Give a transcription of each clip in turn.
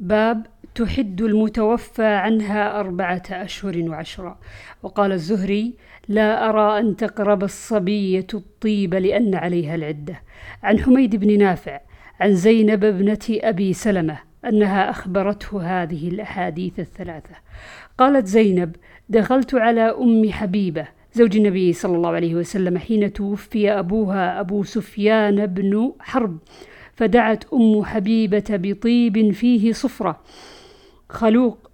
باب تحد المتوفى عنها أربعة أشهر وعشرة. وقال الزهري لا أرى أن تقرب الصبية الطيب لأن عليها العدة. عن حميد بن نافع عن زينب ابنة أبي سلمة أنها أخبرته هذه الأحاديث الثلاثة. قالت زينب دخلت على أم حبيبة زوج النبي صلى الله عليه وسلم حين توفي أبوها أبو سفيان بن حرب. فدعت أم حبيبة بطيب فيه صفرة. خلوق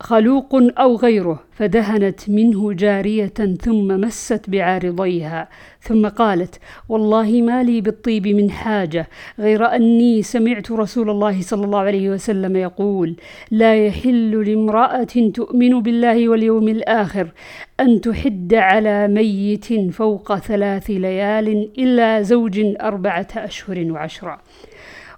خلوق أو غيره فدهنت منه جارية ثم مست بعارضيها. ثم قالت والله ما لي بالطيب من حاجة غير أني سمعت رسول الله صلى الله عليه وسلم يقول لا يحل لامرأة تؤمن بالله واليوم الآخر أن تحد على ميت فوق ثلاث ليال إلا زوج أربعة أشهر وعشرة.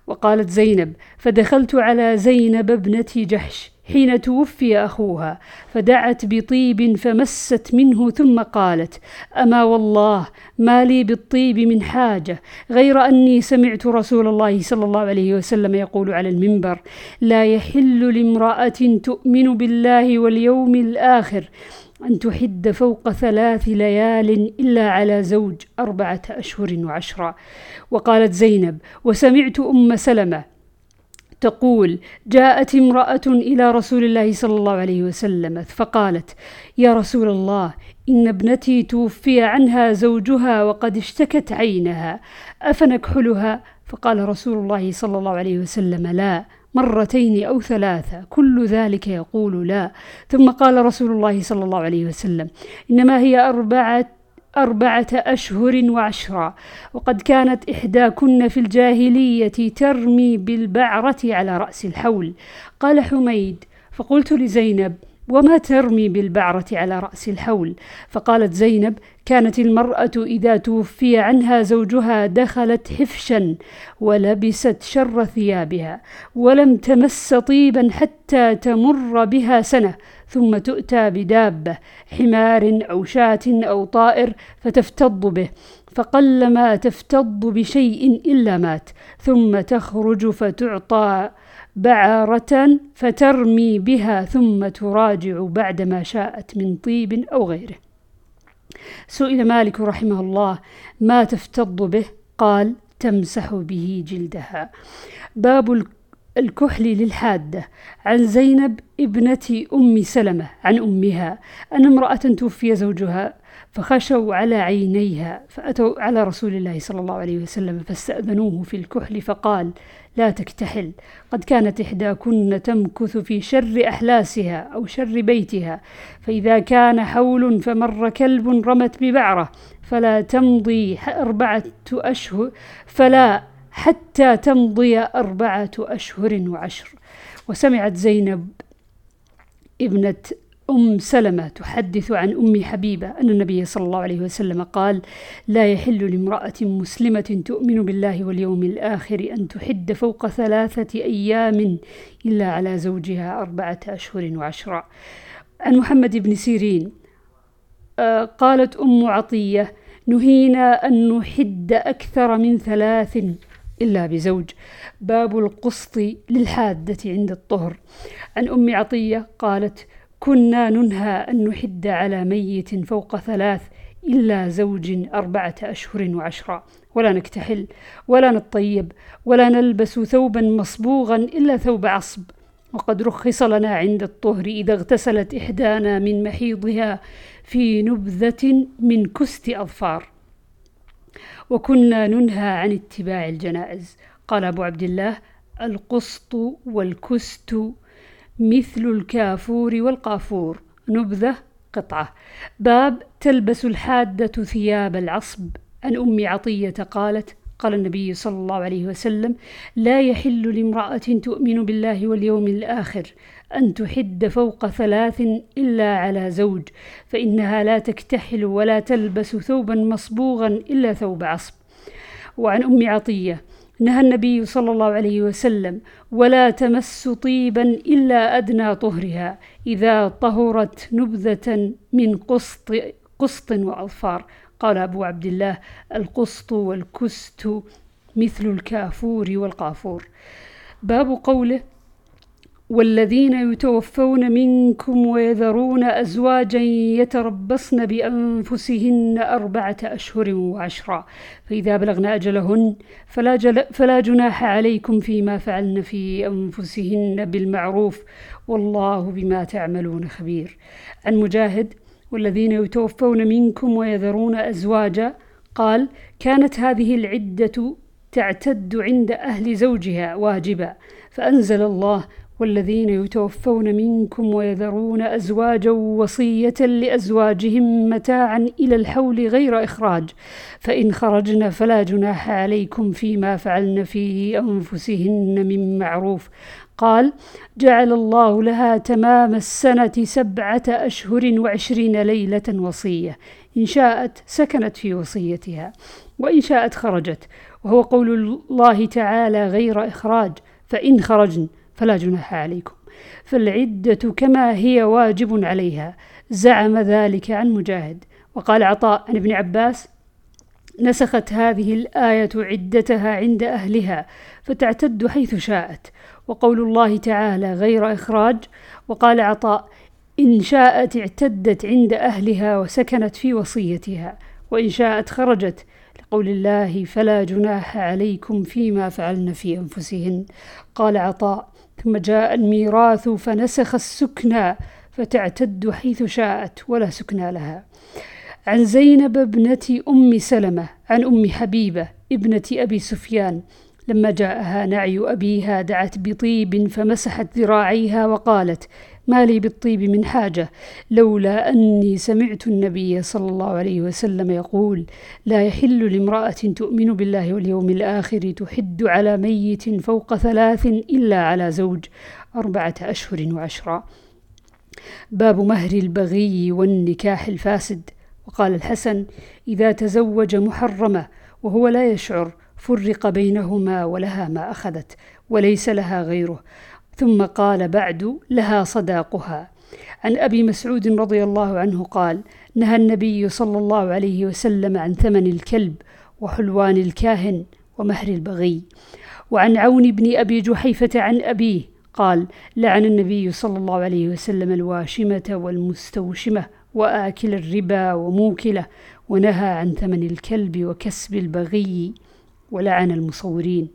وقالت زينب فدخلت على زينب ابنة جحش حين توفي أخوها فدعت بطيب فمست منه ثم قالت أما والله ما لي بالطيب من حاجة غير أني سمعت رسول الله صلى الله عليه وسلم يقول على المنبر لا يحل لامرأة تؤمن بالله واليوم الآخر أن تحد فوق ثلاث ليال إلا على زوج أربعة أشهر وعشرة وقالت زينب وسمعت أم سلمة تقول جاءت امرأة إلى رسول الله صلى الله عليه وسلم فقالت يا رسول الله إن ابنتي توفي عنها زوجها وقد اشتكت عينها أفنكحلها؟ فقال رسول الله صلى الله عليه وسلم لا مرتين أو ثلاثة كل ذلك يقول لا. ثم قال رسول الله صلى الله عليه وسلم إنما هي أربعة أربعة أشهر وعشرا وقد كانت إحداكن في الجاهلية ترمي بالبعرة على رأس الحول. قال حميد فقلت لزينب وما ترمي بالبعرة على رأس الحول؟ فقالت زينب كانت المرأة إذا توفي عنها زوجها دخلت حفشا ولبست شر ثيابها ولم تمس طيبا حتى تمر بها سنة ثم تؤتى بدابة حمار أو شاة أو طائر فتفتض به فقلما تفتض بشيء إلا مات ثم تخرج فتعطى بعارة فترمي بها ثم تراجع بعد ما شاءت من طيب أو غيره. سئل مالك رحمه الله ما تفتض به؟ قال تمسح به جلدها. باب الكحل للحادة عن زينب ابنة أم سلمة عن أمها أن امرأة توفي زوجها فخشوا على عينيها فأتوا على رسول الله صلى الله عليه وسلم فاستأذنوه في الكحل فقال لا تكتحل قد كانت إحداكن تمكث في شر أحلاسها أو شر بيتها فإذا كان حول فمر كلب رمت ببعرة فلا تمضي أربعة أشهر فلا حتى تمضي أربعة أشهر وعشر وسمعت زينب ابنة أم سلمة تحدث عن أم حبيبة أن النبي صلى الله عليه وسلم قال: لا يحل لامرأة مسلمة تؤمن بالله واليوم الآخر أن تحد فوق ثلاثة أيام إلا على زوجها أربعة أشهر وعشرة. عن محمد بن سيرين آه، قالت أم عطية: نهينا أن نحد أكثر من ثلاث إلا بزوج. باب القسط للحادة عند الطهر. عن أم عطية قالت كنا ننهى أن نحد على ميت فوق ثلاث إلا زوج أربعة أشهر وعشرة. ولا نكتحل ولا نطيب ولا نلبس ثوبا مصبوغا إلا ثوب عصب. وقد رخص لنا عند الطهر إذا اغتسلت إحدانا من محيضها في نبذة من كست أظفار. وكنا ننهى عن اتباع الجنائز. قال أبو عبد الله القسط والكست مثل الكافور والقافور. نبذة قطعة. باب تلبس الحادة ثياب العصب. عن أم عطية قالت قال النبي صلى الله عليه وسلم لا يحل لامرأة تؤمن بالله واليوم الآخر أن تحد فوق ثلاث إلا على زوج فإنها لا تكتحل ولا تلبس ثوبا مصبوغا إلا ثوب عصب. وعن أم عطية نهى النبي صلى الله عليه وسلم ولا تمس طيبا إلا أدنى طهرها إذا طهرت نبذة من قسط قسط وأظفار. قال أبو عبد الله القسط والكست مثل الكافور والقافور. باب قوله والذين يتوفون منكم ويذرون أزواجا يتربصن بأنفسهن أربعة أشهر وعشرا. فإذا بلغن أجلهن فلا, جل فلا جناح عليكم فيما فعلن في أنفسهن بالمعروف والله بما تعملون خبير. عن مجاهد والذين يتوفون منكم ويذرون أزواجا قال كانت هذه العدة تعتد عند أهل زوجها واجبا فأنزل الله والذين يتوفون منكم ويذرون أزواجا وصية لأزواجهم متاعا إلى الحول غير إخراج. فإن خرجن فلا جناح عليكم فيما فعلن في أنفسهن من معروف. قال جعل الله لها تمام السنة سبعة أشهر وعشرين ليلة وصية. إن شاءت سكنت في وصيتها وإن شاءت خرجت وهو قول الله تعالى غير إخراج. فإن خرجن فلا جناح عليكم. فالعدة كما هي واجب عليها. زعم ذلك عن مجاهد. وقال عطاء عن ابن عباس نسخت هذه الآية عدتها عند أهلها فتعتد حيث شاءت. وقول الله تعالى غير إخراج. وقال عطاء إن شاءت اعتدت عند أهلها وسكنت في وصيتها. وإن شاءت خرجت. لقول الله فلا جناح عليكم فيما فعلن في أنفسهن. قال عطاء ثم جاء الميراث فنسخ السكنى فتعتد حيث شاءت ولا سكنى لها. عن زينب ابنة أم سلمة عن أم حبيبة ابنة أبي سفيان لما جاءها نعي أبيها دعت بطيب فمسحت ذراعيها وقالت ما لي بالطيب من حاجة لولا أني سمعت النبي صلى الله عليه وسلم يقول لا يحل لامرأة تؤمن بالله واليوم الآخر تحد على ميت فوق ثلاث إلا على زوج أربعة أشهر وعشرا باب مهر البغي والنكاح الفاسد. وقال الحسن إذا تزوج محرمة وهو لا يشعر فرق بينهما ولها ما أخذت وليس لها غيره. ثم قال بعد لها صداقها. عن أبي مسعود رضي الله عنه قال نهى النبي صلى الله عليه وسلم عن ثمن الكلب وحلوان الكاهن ومهر البغي. وعن عون بن أبي جحيفة عن أبيه قال لعن النبي صلى الله عليه وسلم الواشمة والمستوشمة وآكل الربا وموكله ونهى عن ثمن الكلب وكسب البغي. ولعن المصورين.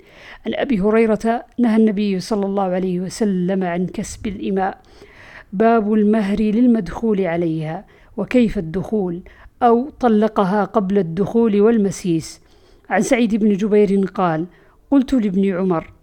عن أبي هريرة نهى النبي صلى الله عليه وسلم عن كسب الإماء. باب المهر للمدخول عليها وكيف الدخول أو طلقها قبل الدخول والمسيس. عن سعيد بن جبير قال قلت لابن عمر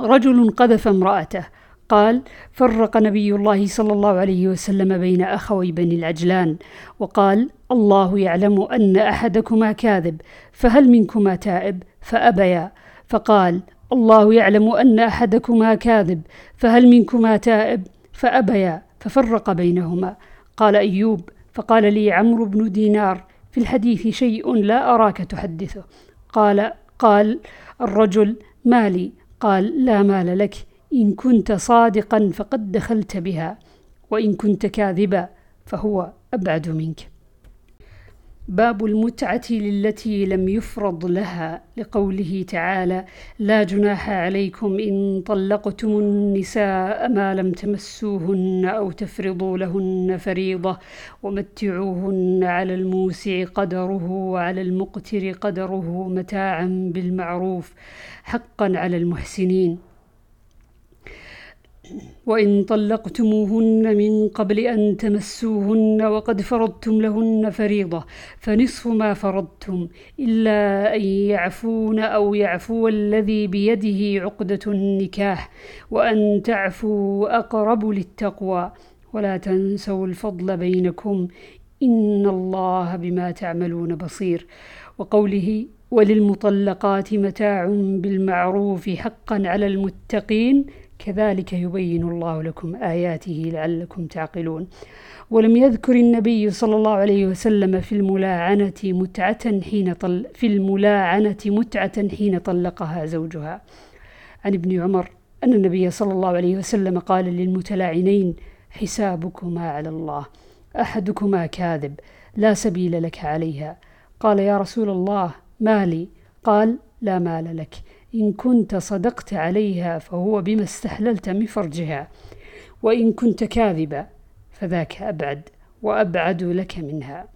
رجل قذف امرأته. قال فرق نبي الله صلى الله عليه وسلم بين أخوي بني العجلان. وقال الله يعلم أن أحدكما كاذب فهل منكما تائب؟ فأبيا فقال الله يعلم أن أحدكما كاذب فهل منكما تائب؟ فأبيا ففرق بينهما. قال أيوب فقال لي عمرو بن دينار في الحديث شيء لا أراك تحدثه. قال قال الرجل مالي قال لا مال لك إن كنت صادقا فقد دخلت بها وإن كنت كاذبا فهو أبعد منك. باب المتعة للتي لم يفرض لها لقوله تعالى: لا جناح عليكم إن طلقتم النساء ما لم تمسوهن أو تفرضوا لهن فريضة ومتعوهن على الموسع قدره وعلى المقتر قدره متاعا بالمعروف حقا على المحسنين. وإن طلقتموهن من قبل أن تمسوهن وقد فرضتم لهن فريضة فنصف ما فرضتم إلا أن يعفون أو يعفو الذي بيده عقدة النكاح وأن تعفوا أقرب للتقوى. ولا تنسوا الفضل بينكم إن الله بما تعملون بصير. وقوله وللمطلقات متاع بالمعروف حقا على المتقين كذلك يبين الله لكم آياته لعلكم تعقلون. ولم يذكر النبي صلى الله عليه وسلم في الملاعنة متعة حين طل في الملاعنة متعة حين طلقها زوجها. عن ابن عمر أن النبي صلى الله عليه وسلم قال للمتلاعنين حسابكما على الله أحدكما كاذب لا سبيل لك عليها. قال يا رسول الله مالي قال لا مال لك. إن كنت صدقت عليها فهو بما استحللت من فرجها وإن كنت كاذبا فذاك أبعد وأبعد لك منها.